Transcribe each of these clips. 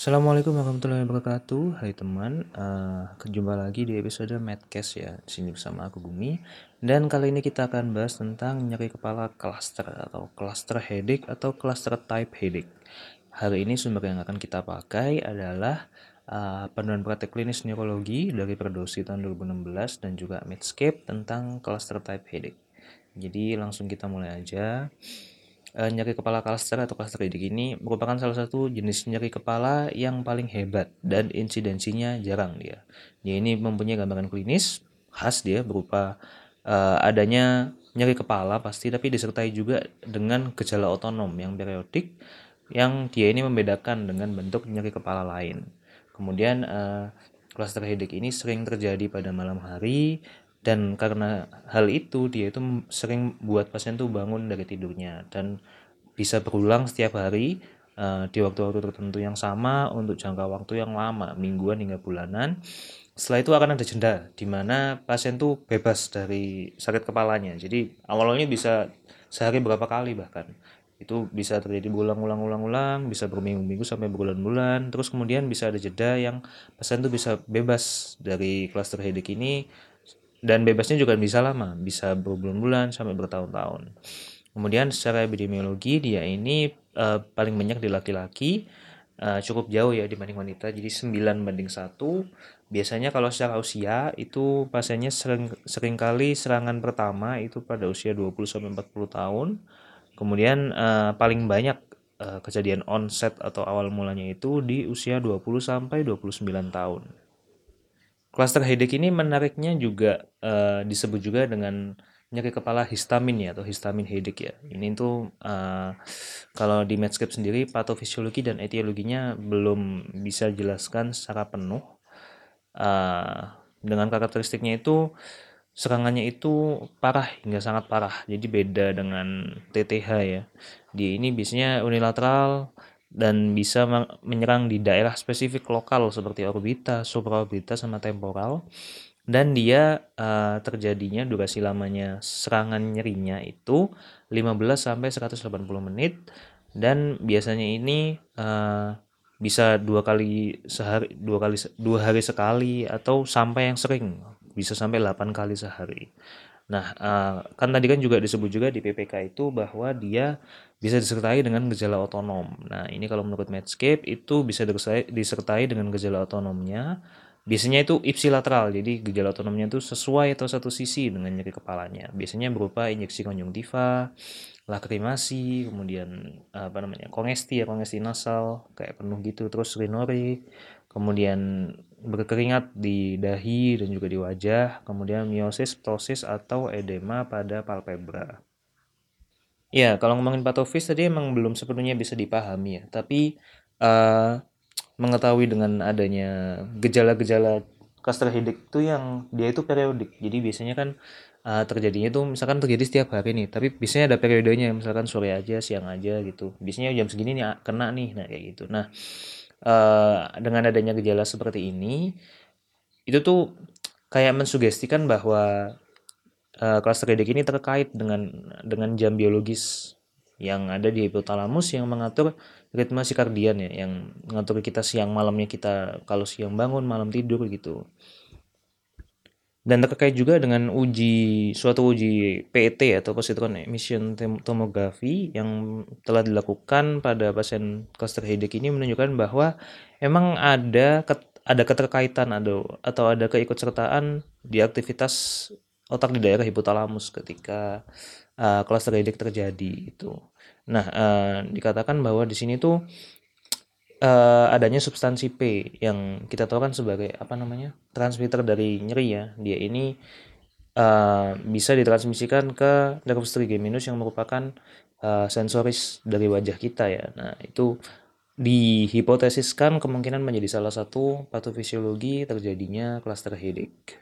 Assalamualaikum warahmatullahi wabarakatuh. Hai teman, uh, kejumpa lagi di episode Madcast ya. Di sini bersama aku Gumi. Dan kali ini kita akan bahas tentang nyeri kepala cluster atau cluster headache atau cluster type headache. Hari ini sumber yang akan kita pakai adalah uh, panduan praktek klinis neurologi dari Perdosi tahun 2016 dan juga Medscape tentang cluster type headache. Jadi langsung kita mulai aja e, nyeri kepala cluster atau headache ini merupakan salah satu jenis nyeri kepala yang paling hebat dan insidensinya jarang dia. Dia ini mempunyai gambaran klinis khas dia berupa e, adanya nyeri kepala pasti tapi disertai juga dengan gejala otonom yang periodik yang dia ini membedakan dengan bentuk nyeri kepala lain. Kemudian uh, cluster headache ini sering terjadi pada malam hari dan karena hal itu dia itu sering buat pasien tuh bangun dari tidurnya. Dan bisa berulang setiap hari uh, di waktu-waktu tertentu yang sama untuk jangka waktu yang lama mingguan hingga bulanan. Setelah itu akan ada jeda di mana pasien tuh bebas dari sakit kepalanya. Jadi awalnya bisa sehari berapa kali bahkan. Itu bisa terjadi berulang-ulang-ulang-ulang bisa berminggu-minggu sampai berbulan-bulan. Terus kemudian bisa ada jeda yang pasien tuh bisa bebas dari cluster headache ini dan bebasnya juga bisa lama, bisa berbulan-bulan sampai bertahun-tahun. Kemudian secara epidemiologi dia ini uh, paling banyak di laki-laki, uh, cukup jauh ya dibanding wanita, jadi 9 banding 1. Biasanya kalau secara usia itu pasiennya sering sering kali serangan pertama itu pada usia 20 sampai 40 tahun. Kemudian uh, paling banyak kejadian onset atau awal mulanya itu di usia 20 sampai 29 tahun. Cluster headache ini menariknya juga uh, disebut juga dengan nyeri kepala histamin ya atau histamin headache ya. Ini tuh uh, kalau di Medscape sendiri patofisiologi dan etiologinya belum bisa jelaskan secara penuh. Uh, dengan karakteristiknya itu serangannya itu parah hingga sangat parah. Jadi beda dengan TTH ya. Di ini biasanya unilateral dan bisa menyerang di daerah spesifik lokal seperti orbita, supraorbita sama temporal. Dan dia uh, terjadinya durasi lamanya serangan nyerinya itu 15 sampai 180 menit. Dan biasanya ini uh, bisa dua kali sehari dua kali dua hari sekali atau sampai yang sering. Bisa sampai 8 kali sehari. Nah, uh, kan tadi kan juga disebut juga di PPK itu bahwa dia bisa disertai dengan gejala otonom. Nah, ini kalau menurut Medscape itu bisa disertai dengan gejala otonomnya. Biasanya itu ipsilateral, jadi gejala otonomnya itu sesuai atau satu sisi dengan nyeri kepalanya. Biasanya berupa injeksi konjungtiva, lakrimasi, kemudian apa namanya kongesti ya kongesti nasal kayak penuh gitu, terus rinori, kemudian berkeringat di dahi dan juga di wajah, kemudian miosis, ptosis atau edema pada palpebra. Ya, kalau ngomongin patofis tadi emang belum sepenuhnya bisa dipahami ya, tapi uh, mengetahui dengan adanya gejala-gejala cluster headache itu yang dia itu periodik. Jadi biasanya kan uh, terjadinya tuh misalkan terjadi setiap hari nih, tapi biasanya ada periodenya misalkan sore aja, siang aja gitu. Biasanya jam segini nih kena nih, nah kayak gitu. Nah, uh, dengan adanya gejala seperti ini, itu tuh kayak mensugestikan bahwa uh, cluster headache ini terkait dengan dengan jam biologis yang ada di hipotalamus yang mengatur ritme sikardian ya yang mengatur kita siang malamnya kita kalau siang bangun malam tidur gitu dan terkait juga dengan uji suatu uji PET atau positron emission tomography yang telah dilakukan pada pasien cluster headache ini menunjukkan bahwa emang ada ada keterkaitan ada atau ada keikutsertaan di aktivitas otak di daerah hipotalamus ketika uh, cluster headache terjadi itu. Nah, uh, dikatakan bahwa di sini tuh uh, adanya substansi P yang kita tahu kan sebagai apa namanya transmitter dari nyeri ya. Dia ini uh, bisa ditransmisikan ke nervus trigeminus yang merupakan uh, sensoris dari wajah kita ya. Nah, itu dihipotesiskan kemungkinan menjadi salah satu patofisiologi terjadinya cluster headache.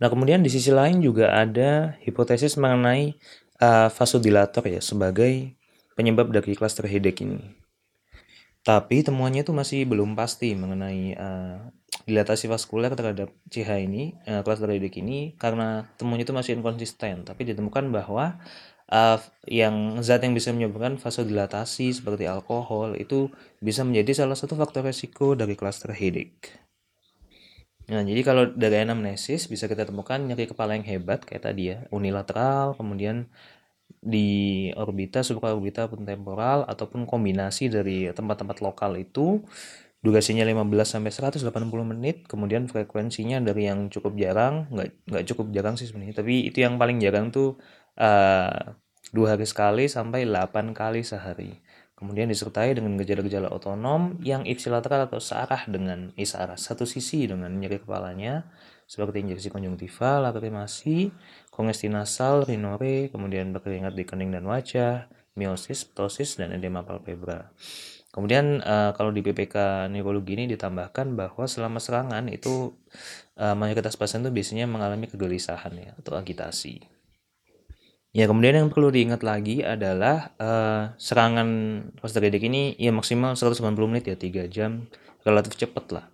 Nah, kemudian di sisi lain juga ada hipotesis mengenai uh, vasodilator ya sebagai penyebab dari cluster headache ini. Tapi temuannya itu masih belum pasti mengenai uh, dilatasi vaskuler terhadap CH ini, uh, cluster headache ini karena temuannya itu masih inkonsisten, tapi ditemukan bahwa uh, yang zat yang bisa menyebabkan vasodilatasi seperti alkohol itu bisa menjadi salah satu faktor resiko dari cluster headache. Nah, jadi kalau dari anamnesis bisa kita temukan nyeri kepala yang hebat kayak tadi ya, unilateral, kemudian di orbita, supraorbita temporal ataupun kombinasi dari tempat-tempat lokal itu durasinya 15 sampai 180 menit, kemudian frekuensinya dari yang cukup jarang, nggak nggak cukup jarang sih sebenarnya, tapi itu yang paling jarang tuh uh, dua hari sekali sampai 8 kali sehari. Kemudian disertai dengan gejala-gejala otonom yang ipsilateral atau searah dengan isarah satu sisi dengan nyeri kepalanya seperti injeksi konjungtiva, lakrimasi, kongesti nasal, rinore, kemudian berkeringat di kening dan wajah, miosis, ptosis, dan edema palpebra. Kemudian uh, kalau di PPK neurologi ini ditambahkan bahwa selama serangan itu uh, mayoritas pasien itu biasanya mengalami kegelisahan ya atau agitasi. Ya kemudian yang perlu diingat lagi adalah uh, serangan headache ini ya maksimal 190 menit ya 3 jam relatif cepat lah.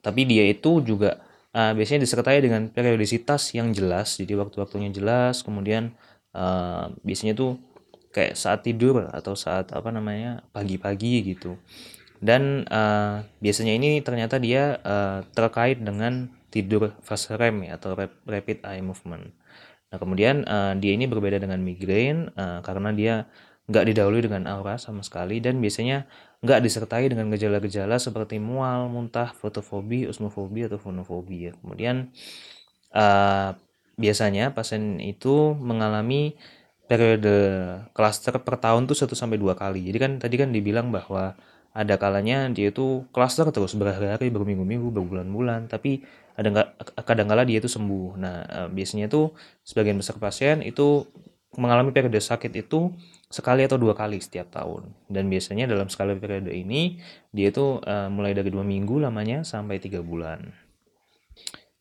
Tapi dia itu juga uh, biasanya disertai dengan periodisitas yang jelas jadi waktu-waktunya jelas kemudian uh, biasanya tuh kayak saat tidur atau saat apa namanya pagi-pagi gitu dan uh, biasanya ini ternyata dia uh, terkait dengan tidur fase REM ya, atau rapid eye movement. Nah kemudian uh, dia ini berbeda dengan migrain uh, karena dia nggak didahului dengan aura sama sekali dan biasanya nggak disertai dengan gejala-gejala seperti mual, muntah, fotofobi, usmofobi atau fonofobi ya. Kemudian uh, biasanya pasien itu mengalami periode klaster per tahun tuh 1 sampai dua kali. Jadi kan tadi kan dibilang bahwa ada kalanya dia itu klaster terus berhari-hari, berminggu-minggu, berbulan-bulan, tapi ada nggak kadang kala dia itu sembuh. Nah, uh, biasanya tuh sebagian besar pasien itu mengalami periode sakit itu sekali atau dua kali setiap tahun. Dan biasanya dalam skala periode ini dia itu uh, mulai dari dua minggu lamanya sampai tiga bulan.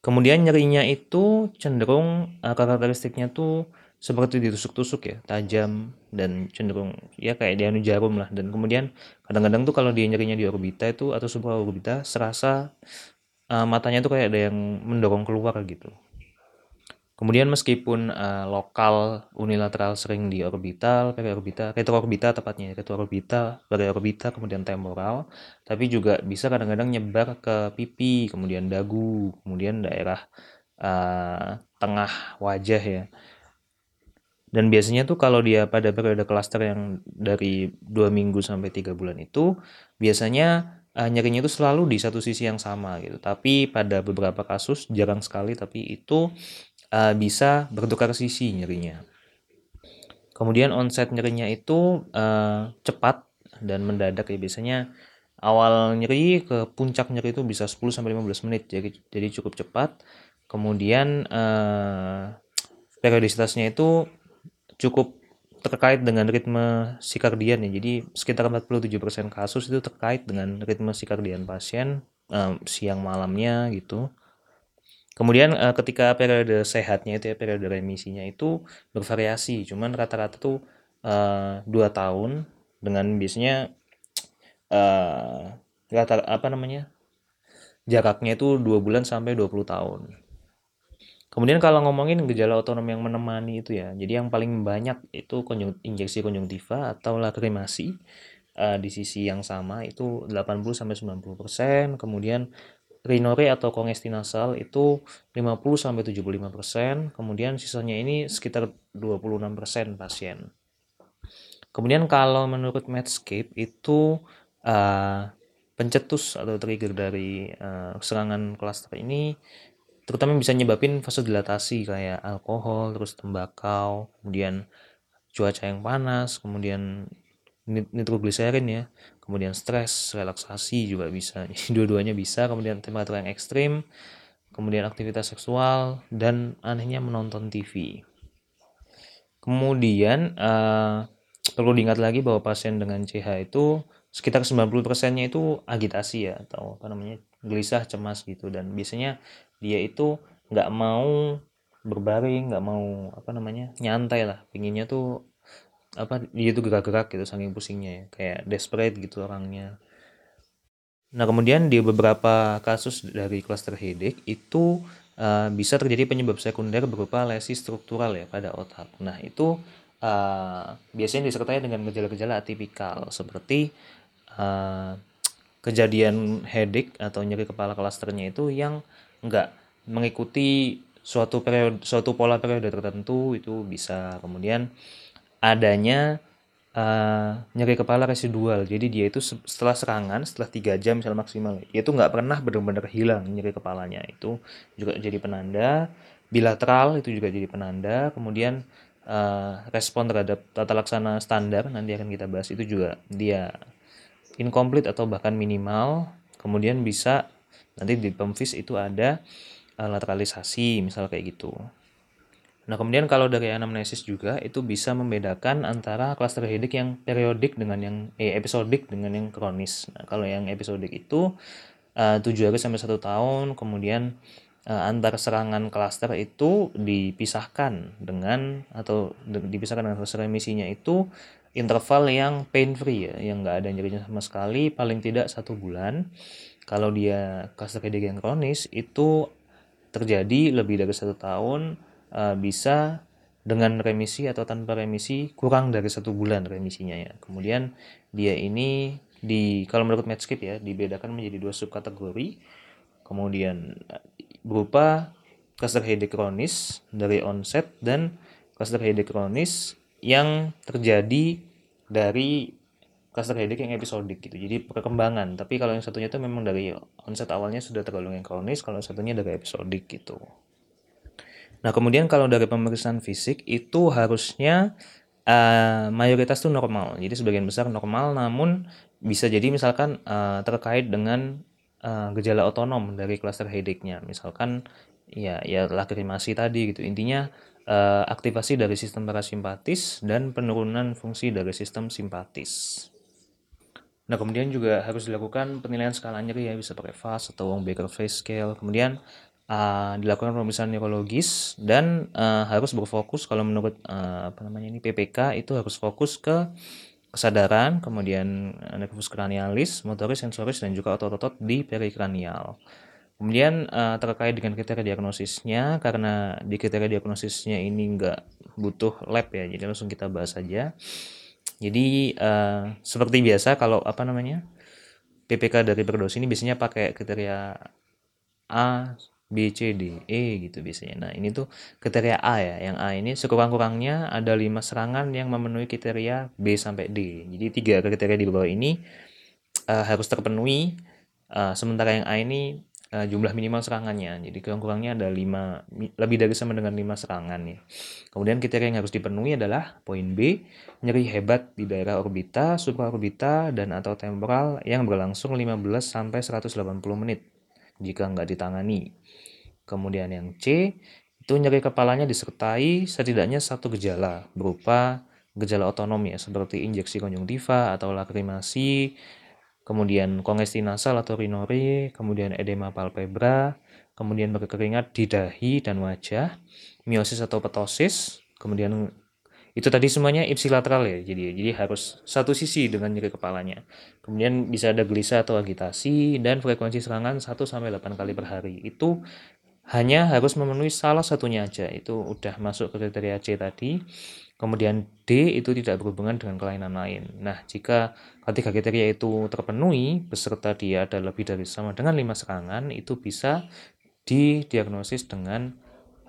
Kemudian nyerinya itu cenderung uh, karakteristiknya tuh seperti ditusuk-tusuk ya, tajam dan cenderung ya kayak dianu jarum lah. Dan kemudian kadang-kadang tuh kalau dia nyerinya di orbita itu atau orbita serasa uh, matanya tuh kayak ada yang mendorong keluar gitu. Kemudian meskipun uh, lokal unilateral sering di orbital, periorbita, retroorbita tepatnya, retroorbita, orbita, kemudian temporal, tapi juga bisa kadang-kadang nyebar ke pipi, kemudian dagu, kemudian daerah uh, tengah wajah ya. Dan biasanya tuh kalau dia pada periode klaster yang dari dua minggu sampai tiga bulan itu, biasanya uh, nyerinya itu selalu di satu sisi yang sama gitu. Tapi pada beberapa kasus jarang sekali, tapi itu uh, bisa bertukar sisi nyerinya. Kemudian onset nyerinya itu uh, cepat dan mendadak ya biasanya awal nyeri ke puncak nyeri itu bisa 10 sampai 15 menit jadi jadi cukup cepat. Kemudian uh, periodisitasnya itu cukup terkait dengan ritme sikardian ya. Jadi sekitar 47% kasus itu terkait dengan ritme sikardian pasien um, siang malamnya gitu. Kemudian uh, ketika periode sehatnya itu ya periode remisinya itu bervariasi, cuman rata-rata tuh uh, dua tahun dengan biasanya uh, rata apa namanya jaraknya itu dua bulan sampai 20 tahun. Kemudian kalau ngomongin gejala otonom yang menemani itu ya, jadi yang paling banyak itu konjung, injeksi konjungtiva atau lakrimasi uh, di sisi yang sama itu 80 sampai 90%, kemudian Rinore atau kongesti nasal itu 50 sampai 75%, kemudian sisanya ini sekitar 26% pasien. Kemudian kalau menurut Medscape itu uh, pencetus atau trigger dari uh, serangan klaster ini terutama bisa nyebabin vasodilatasi kayak alkohol, terus tembakau, kemudian cuaca yang panas, kemudian nitrogliserin ya. Kemudian stres relaksasi juga bisa. Dua-duanya bisa. Kemudian temperatur yang ekstrim. Kemudian aktivitas seksual dan anehnya menonton TV kemudian uh, perlu diingat lagi bahwa pasien dengan CH itu sekitar 90% nya itu agitasi ya atau apa namanya gelisah cemas gitu. Dan biasanya dia itu nggak mau berbaring nggak mau apa namanya nyantai lah. Pinginnya tuh apa dia tuh gerak-gerak gitu saking pusingnya ya kayak desperate gitu orangnya. Nah kemudian di beberapa kasus dari cluster headache itu uh, bisa terjadi penyebab sekunder berupa lesi struktural ya pada otak. Nah itu uh, biasanya disertai dengan gejala-gejala atipikal seperti uh, kejadian headache atau nyeri kepala klasternya itu yang enggak mengikuti suatu periode suatu pola periode tertentu itu bisa. Kemudian adanya uh, nyeri kepala residual. Jadi dia itu setelah serangan setelah tiga jam misalnya maksimal itu nggak pernah benar-benar hilang nyeri kepalanya. Itu juga jadi penanda. Bilateral itu juga jadi penanda. Kemudian uh, respon terhadap tata laksana standar nanti akan kita bahas. Itu juga dia incomplete atau bahkan minimal. Kemudian bisa nanti di pemvis itu ada uh, lateralisasi misal kayak gitu nah kemudian kalau dari anamnesis juga itu bisa membedakan antara cluster headache yang periodik dengan yang eh, episodik dengan yang kronis nah kalau yang episodik itu uh, 7 hari sampai satu tahun kemudian uh, antar serangan klaster itu dipisahkan dengan atau dipisahkan dengan fase remisinya itu interval yang pain free ya, yang nggak ada nyerinya sama sekali, paling tidak satu bulan. Kalau dia cluster headache yang kronis itu terjadi lebih dari satu tahun, uh, bisa dengan remisi atau tanpa remisi kurang dari satu bulan remisinya ya. Kemudian dia ini di kalau menurut Medscape ya dibedakan menjadi dua subkategori. Kemudian berupa cluster headache kronis dari onset dan cluster headache kronis yang terjadi dari cluster headache yang episodik gitu. Jadi perkembangan. Tapi kalau yang satunya itu memang dari onset awalnya sudah tergolong yang kronis, kalau satunya dari episodik gitu. Nah, kemudian kalau dari pemeriksaan fisik itu harusnya uh, mayoritas itu normal. Jadi sebagian besar normal namun bisa jadi misalkan uh, terkait dengan uh, gejala otonom dari cluster headache-nya. Misalkan ya ya lakrimasi tadi gitu. Intinya uh, aktivasi dari sistem parasimpatis dan penurunan fungsi dari sistem simpatis. Nah, kemudian juga harus dilakukan penilaian skala nyeri ya, bisa pakai FAS atau Wong Baker Face Scale. Kemudian uh, dilakukan pemeriksaan neurologis dan uh, harus berfokus kalau menurut uh, apa namanya ini PPK itu harus fokus ke kesadaran, kemudian nervus cranialis, motoris, sensoris dan juga otot-otot di perikranial. Kemudian uh, terkait dengan kriteria diagnosisnya, karena di kriteria diagnosisnya ini nggak butuh lab ya, jadi langsung kita bahas saja. Jadi uh, seperti biasa kalau apa namanya PPK dari berdosis ini biasanya pakai kriteria A, B, C, D, E gitu biasanya. Nah ini tuh kriteria A ya, yang A ini sekurang-kurangnya ada lima serangan yang memenuhi kriteria B sampai D. Jadi tiga kriteria di bawah ini uh, harus terpenuhi. Uh, sementara yang A ini uh, jumlah minimal serangannya. Jadi kurang-kurangnya ada 5 lebih dari sama dengan 5 serangan ya. Kemudian kriteria yang harus dipenuhi adalah poin B, nyeri hebat di daerah orbita, supraorbita dan atau temporal yang berlangsung 15 sampai 180 menit jika nggak ditangani. Kemudian yang C, itu nyeri kepalanya disertai setidaknya satu gejala berupa gejala otonom ya seperti injeksi konjungtiva atau lakrimasi, kemudian kongesti nasal atau rinore, kemudian edema palpebra, kemudian berkeringat di dahi dan wajah, miosis atau petosis, kemudian itu tadi semuanya ipsilateral ya, jadi jadi harus satu sisi dengan nyeri kepalanya. Kemudian bisa ada gelisah atau agitasi dan frekuensi serangan 1 sampai 8 kali per hari. Itu hanya harus memenuhi salah satunya aja. Itu udah masuk ke kriteria C tadi. Kemudian D itu tidak berhubungan dengan kelainan lain. Nah, jika ketiga kriteria itu terpenuhi beserta dia ada lebih dari sama dengan lima serangan, itu bisa didiagnosis dengan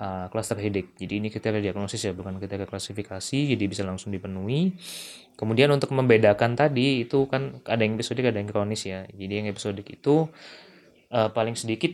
uh, cluster headache. Jadi ini kriteria diagnosis ya, bukan kriteria klasifikasi, jadi bisa langsung dipenuhi. Kemudian untuk membedakan tadi itu kan ada yang episodik, ada yang kronis ya. Jadi yang episodik itu uh, paling sedikit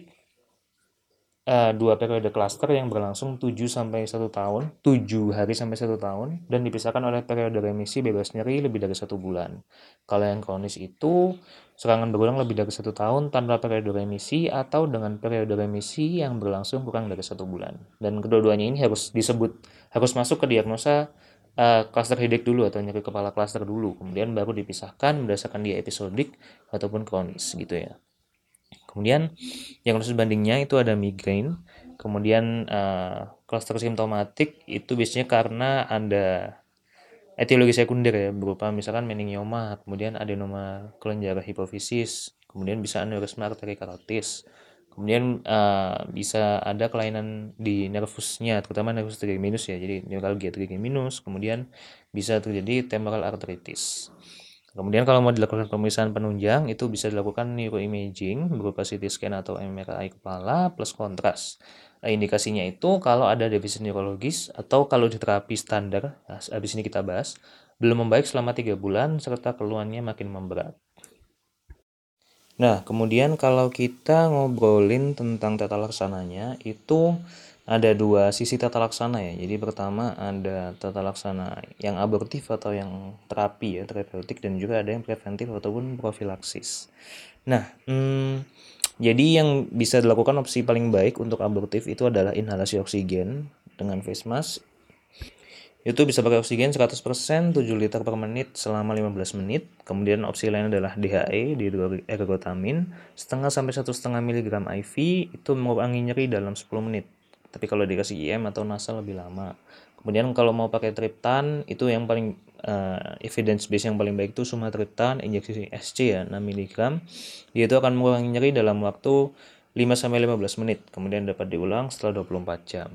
uh, dua periode cluster yang berlangsung 7 sampai 1 tahun, 7 hari sampai 1 tahun dan dipisahkan oleh periode remisi bebas nyeri lebih dari satu bulan. Kalau yang kronis itu serangan berulang lebih dari satu tahun tanpa periode remisi atau dengan periode remisi yang berlangsung kurang dari satu bulan. Dan kedua-duanya ini harus disebut harus masuk ke diagnosa uh, cluster headache dulu atau nyeri kepala cluster dulu, kemudian baru dipisahkan berdasarkan dia episodik ataupun kronis gitu ya. Kemudian yang khusus bandingnya itu ada migrain. Kemudian uh, simptomatik itu biasanya karena ada etiologi sekunder ya berupa misalkan meningioma, kemudian adenoma kelenjar hipofisis, kemudian bisa aneurisma arteri karotis, Kemudian uh, bisa ada kelainan di nervusnya, terutama nervus trigeminus ya. Jadi neuralgia trigeminus, kemudian bisa terjadi temporal arteritis. Kemudian kalau mau dilakukan pemeriksaan penunjang itu bisa dilakukan neuroimaging berupa CT scan atau MRI kepala plus kontras. Nah, indikasinya itu kalau ada defisit neurologis atau kalau di terapi standar, nah, habis ini kita bahas, belum membaik selama tiga bulan serta keluhannya makin memberat. Nah, kemudian kalau kita ngobrolin tentang tata laksananya, itu ada dua sisi tata laksana ya. Jadi pertama ada tata laksana yang abortif atau yang terapi ya, terapeutik dan juga ada yang preventif ataupun profilaksis. Nah, hmm, jadi yang bisa dilakukan opsi paling baik untuk abortif itu adalah inhalasi oksigen dengan face mask itu bisa pakai oksigen 100% 7 liter per menit selama 15 menit. Kemudian opsi lain adalah DHE, dihidroergotamin, setengah sampai satu setengah miligram IV itu mengurangi nyeri dalam 10 menit. Tapi kalau dikasih IM atau nasal lebih lama. Kemudian kalau mau pakai triptan itu yang paling uh, evidence base yang paling baik itu sumatriptan injeksi SC ya 6 mg. Dia itu akan mengurangi nyeri dalam waktu 5 sampai 15 menit. Kemudian dapat diulang setelah 24 jam.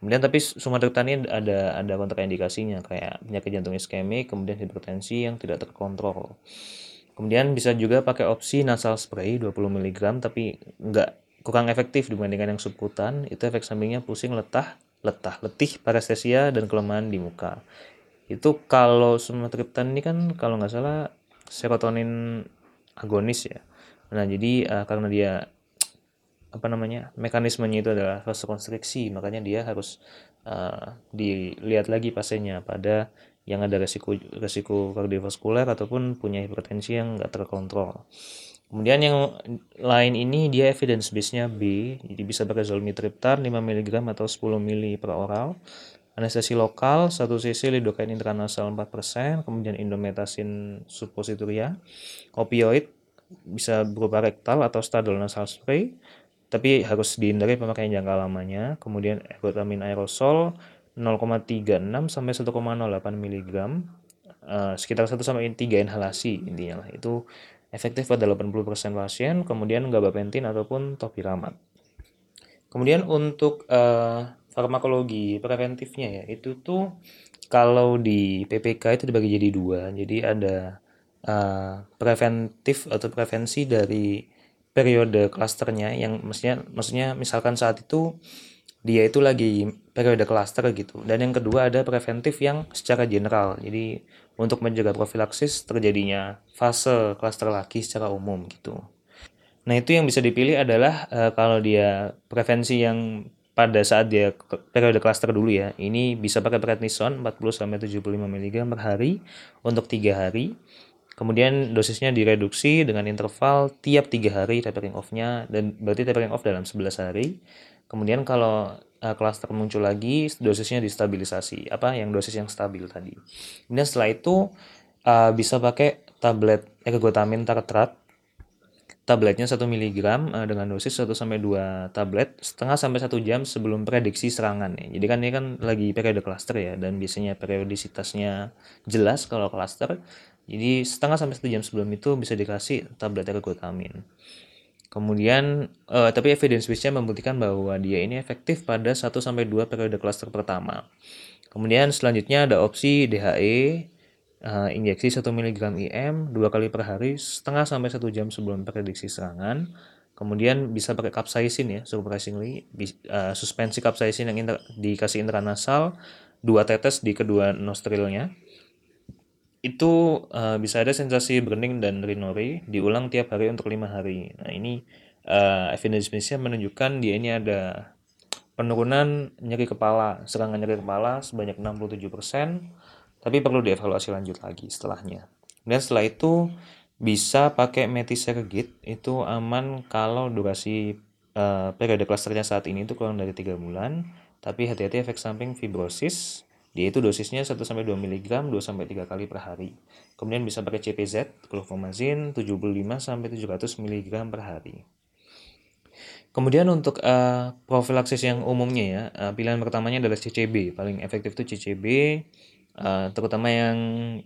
Kemudian tapi Sumatera ini ada ada kontraindikasinya kayak penyakit jantung iskemik, kemudian hipertensi yang tidak terkontrol. Kemudian bisa juga pakai opsi nasal spray 20 mg tapi enggak kurang efektif dibandingkan yang subkutan. Itu efek sampingnya pusing, letah, letah, letih, parestesia dan kelemahan di muka. Itu kalau sumatriptan ini kan kalau nggak salah serotonin agonis ya. Nah, jadi uh, karena dia apa namanya mekanismenya itu adalah vasokonstriksi makanya dia harus uh, dilihat lagi pasiennya pada yang ada resiko resiko kardiovaskuler ataupun punya hipertensi yang nggak terkontrol. Kemudian yang lain ini dia evidence base-nya B, jadi bisa pakai zolmitriptan 5 mg atau 10 ml per oral. Anestesi lokal 1 cc lidocaine intranasal 4%, kemudian indometasin suppositoria. Opioid bisa berupa rektal atau stadol nasal spray tapi harus dihindari pemakaian jangka lamanya. Kemudian ergotamin aerosol 0,36 sampai 1,08 mg uh, sekitar 1 sampai 3 inhalasi intinya lah. Itu efektif pada 80% pasien, kemudian gabapentin ataupun topiramat. Kemudian untuk uh, farmakologi preventifnya ya, itu tuh kalau di PPK itu dibagi jadi dua. Jadi ada uh, preventif atau prevensi dari periode klasternya yang maksudnya maksudnya misalkan saat itu dia itu lagi periode klaster gitu dan yang kedua ada preventif yang secara general jadi untuk mencegah profilaksis terjadinya fase klaster lagi secara umum gitu. Nah itu yang bisa dipilih adalah uh, kalau dia prevensi yang pada saat dia periode klaster dulu ya. Ini bisa pakai prednison 40 sampai 75 mg per hari untuk tiga hari. Kemudian dosisnya direduksi dengan interval tiap tiga hari tapering off-nya dan berarti tapering off dalam 11 hari. Kemudian kalau uh, muncul lagi, dosisnya distabilisasi. Apa yang dosis yang stabil tadi. Kemudian setelah itu uh, bisa pakai tablet ergotamin tartrat. Tabletnya 1 mg uh, dengan dosis 1 sampai 2 tablet setengah sampai 1 jam sebelum prediksi serangan ya. Jadi kan ini kan lagi periode cluster ya dan biasanya periodisitasnya jelas kalau cluster jadi setengah sampai satu jam sebelum itu bisa dikasih tablet ergotamin. Kemudian, uh, tapi evidence base-nya membuktikan bahwa dia ini efektif pada 1 sampai 2 periode cluster pertama. Kemudian selanjutnya ada opsi DHE, uh, eh, injeksi 1 mg IM dua kali per hari setengah sampai 1 jam sebelum prediksi serangan. Kemudian bisa pakai capsaicin ya, surprisingly, uh, suspensi capsaicin yang inter, dikasih intranasal, dua tetes di kedua nostrilnya itu uh, bisa ada sensasi burning dan rinori diulang tiap hari untuk lima hari. Nah ini uh, evidence base-nya menunjukkan dia ini ada penurunan nyeri kepala, serangan nyeri kepala sebanyak 67%, tapi perlu dievaluasi lanjut lagi setelahnya. Dan setelah itu bisa pakai metisergit itu aman kalau durasi uh, periode klasternya saat ini itu kurang dari tiga bulan, tapi hati-hati efek samping fibrosis, dia itu dosisnya 1 sampai 2 mg 2 sampai 3 kali per hari. Kemudian bisa pakai CPZ, clofomazin 75 sampai 700 mg per hari. Kemudian untuk uh, profilaksis yang umumnya ya, uh, pilihan pertamanya adalah CCB. Paling efektif itu CCB uh, terutama yang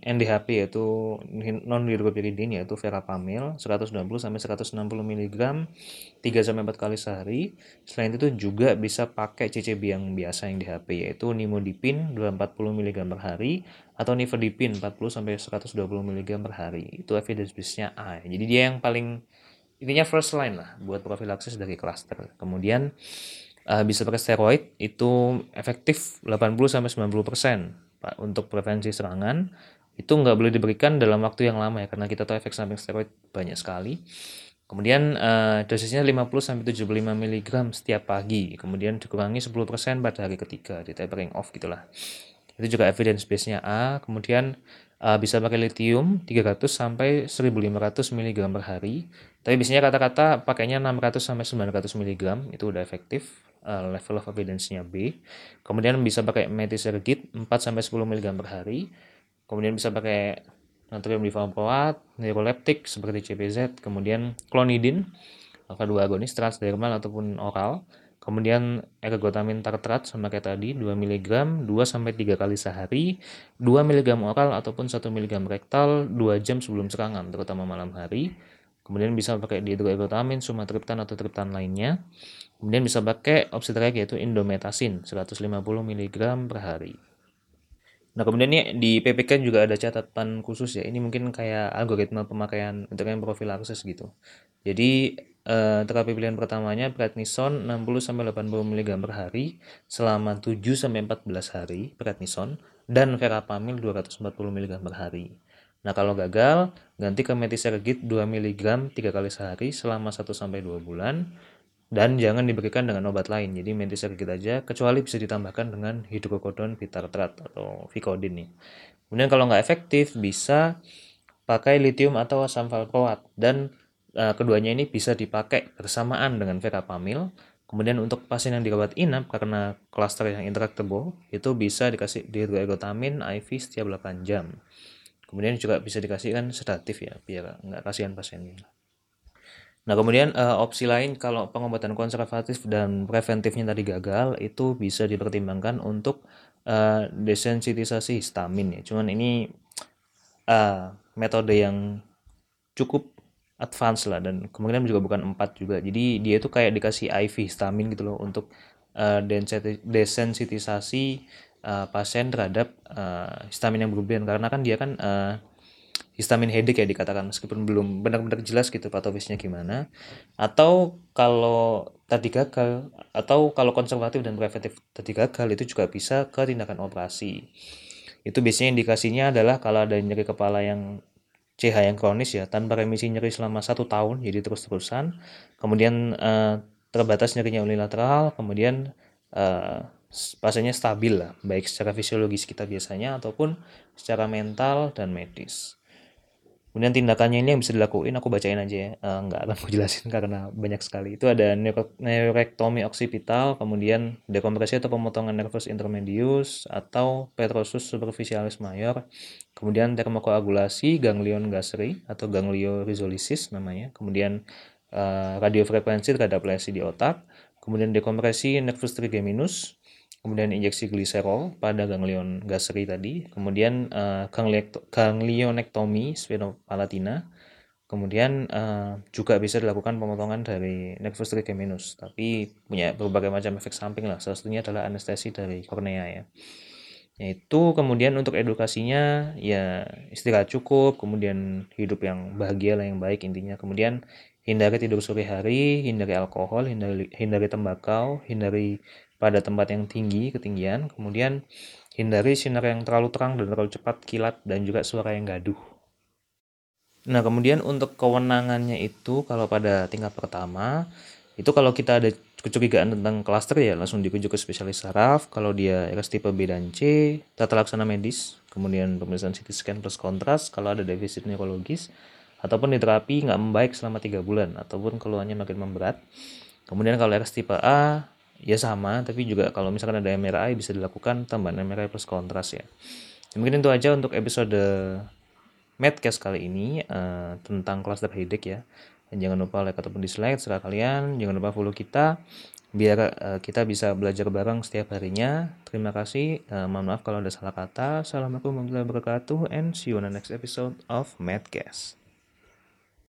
NDHP yaitu non hidropiridin yaitu verapamil 120 sampai 160 mg 3 sampai 4 kali sehari. Selain itu juga bisa pakai CCB yang biasa yang di HP yaitu nimodipin 240 mg per hari atau nifedipin 40 sampai 120 mg per hari. Itu evidence base-nya A. Jadi dia yang paling intinya first line lah buat profilaksis dari cluster. Kemudian uh, bisa pakai steroid itu efektif 80 sampai 90 persen untuk prevensi serangan itu nggak boleh diberikan dalam waktu yang lama ya karena kita tahu efek samping steroid banyak sekali. Kemudian uh, dosisnya 50 sampai 75 mg setiap pagi, kemudian dikurangi 10% pada hari ketiga di tapering off gitulah. Itu juga evidence base-nya A. Kemudian uh, bisa pakai lithium 300 sampai 1500 mg per hari. Tapi biasanya kata-kata pakainya 600 sampai 900 mg itu udah efektif uh, level of evidence-nya B. Kemudian bisa pakai metisergit 4 sampai 10 mg per hari. Kemudian bisa pakai natrium divalproat, neuroleptik seperti CPZ, kemudian klonidin, alpha 2 agonis transdermal ataupun oral. Kemudian ergotamin tartrat sama kayak tadi 2 mg 2 sampai 3 kali sehari, 2 mg oral ataupun 1 mg rektal 2 jam sebelum serangan terutama malam hari. Kemudian bisa pakai dihidroergotamin, sumatriptan atau triptan lainnya. Kemudian bisa pakai opsitrek yaitu indometasin 150 mg per hari. Nah kemudian ini di PPK juga ada catatan khusus ya. Ini mungkin kayak algoritma pemakaian untuk yang profilaksis gitu. Jadi eh, terapi pilihan pertamanya prednison 60 80 mg per hari selama 7 14 hari prednison dan verapamil 240 mg per hari. Nah kalau gagal ganti ke metisergit 2 mg 3 kali sehari selama 1 2 bulan dan jangan diberikan dengan obat lain. Jadi mentisergit aja, kecuali bisa ditambahkan dengan hidrokodon bitartrat atau Vicodin nih. Kemudian kalau nggak efektif, bisa pakai lithium atau asam valproat dan keduanya ini bisa dipakai bersamaan dengan verapamil. Kemudian untuk pasien yang dirawat inap karena klaster yang intractable itu bisa dikasih dihidroergotamin IV setiap 8 jam. Kemudian juga bisa dikasihkan sedatif ya biar nggak kasihan pasiennya. Nah, kemudian uh, opsi lain kalau pengobatan konservatif dan preventifnya tadi gagal, itu bisa dipertimbangkan untuk uh, desensitisasi histamin ya. Cuman ini uh, metode yang cukup advance lah dan kemungkinan juga bukan empat juga. Jadi dia itu kayak dikasih IV histamin gitu loh untuk uh, desensitisasi uh, pasien terhadap uh, histamin yang berlebihan. Karena kan dia kan uh, histamin headache ya dikatakan meskipun belum benar-benar jelas gitu patofisnya gimana. Atau kalau tadi gagal atau kalau konservatif dan preventif tadi gagal itu juga bisa ke tindakan operasi. Itu biasanya indikasinya adalah kalau ada nyeri kepala yang CH yang kronis ya tanpa remisi nyeri selama satu tahun jadi terus-terusan. Kemudian eh, terbatas nyerinya unilateral kemudian eh, pasiennya stabil lah baik secara fisiologis kita biasanya ataupun secara mental dan medis Kemudian tindakannya ini yang bisa dilakuin aku bacain aja ya. Uh, nggak akan aku jelasin karena banyak sekali. Itu ada neurektomi oksipital, kemudian dekompresi atau pemotongan nervus intermedius atau petrosus superficialis mayor, kemudian termokoagulasi ganglion gasri atau gangliorizolisis namanya, kemudian uh, radiofrekuensi terhadap lesi di otak, kemudian dekompresi nervus trigeminus, kemudian injeksi gliserol pada ganglion gasri tadi, kemudian uh, ganglionektomi sphenopalatina, kemudian uh, juga bisa dilakukan pemotongan dari nervus trigeminus, tapi punya berbagai macam efek samping lah, salah satunya adalah anestesi dari kornea ya. Yaitu kemudian untuk edukasinya ya istirahat cukup, kemudian hidup yang bahagia lah yang baik intinya, kemudian hindari tidur sore hari, hindari alkohol, hindari, hindari tembakau, hindari pada tempat yang tinggi ketinggian, kemudian hindari sinar yang terlalu terang dan terlalu cepat kilat dan juga suara yang gaduh. Nah, kemudian untuk kewenangannya itu kalau pada tingkat pertama itu kalau kita ada kecurigaan tentang klaster ya langsung dirujuk ke spesialis saraf. Kalau dia RS tipe B dan C, tata laksana medis, kemudian pemeriksaan CT scan plus kontras kalau ada defisit neurologis ataupun di terapi nggak membaik selama tiga bulan ataupun keluhannya makin memberat. Kemudian kalau RS tipe A ya sama tapi juga kalau misalkan ada MRI bisa dilakukan tambahan MRI plus kontras ya. ya mungkin itu aja untuk episode Medcast kali ini uh, tentang cluster headache ya dan jangan lupa like ataupun dislike serah kalian jangan lupa follow kita biar uh, kita bisa belajar bareng setiap harinya. Terima kasih. Uh, mohon maaf kalau ada salah kata. Assalamualaikum warahmatullahi wabarakatuh and see you on the next episode of Madcast.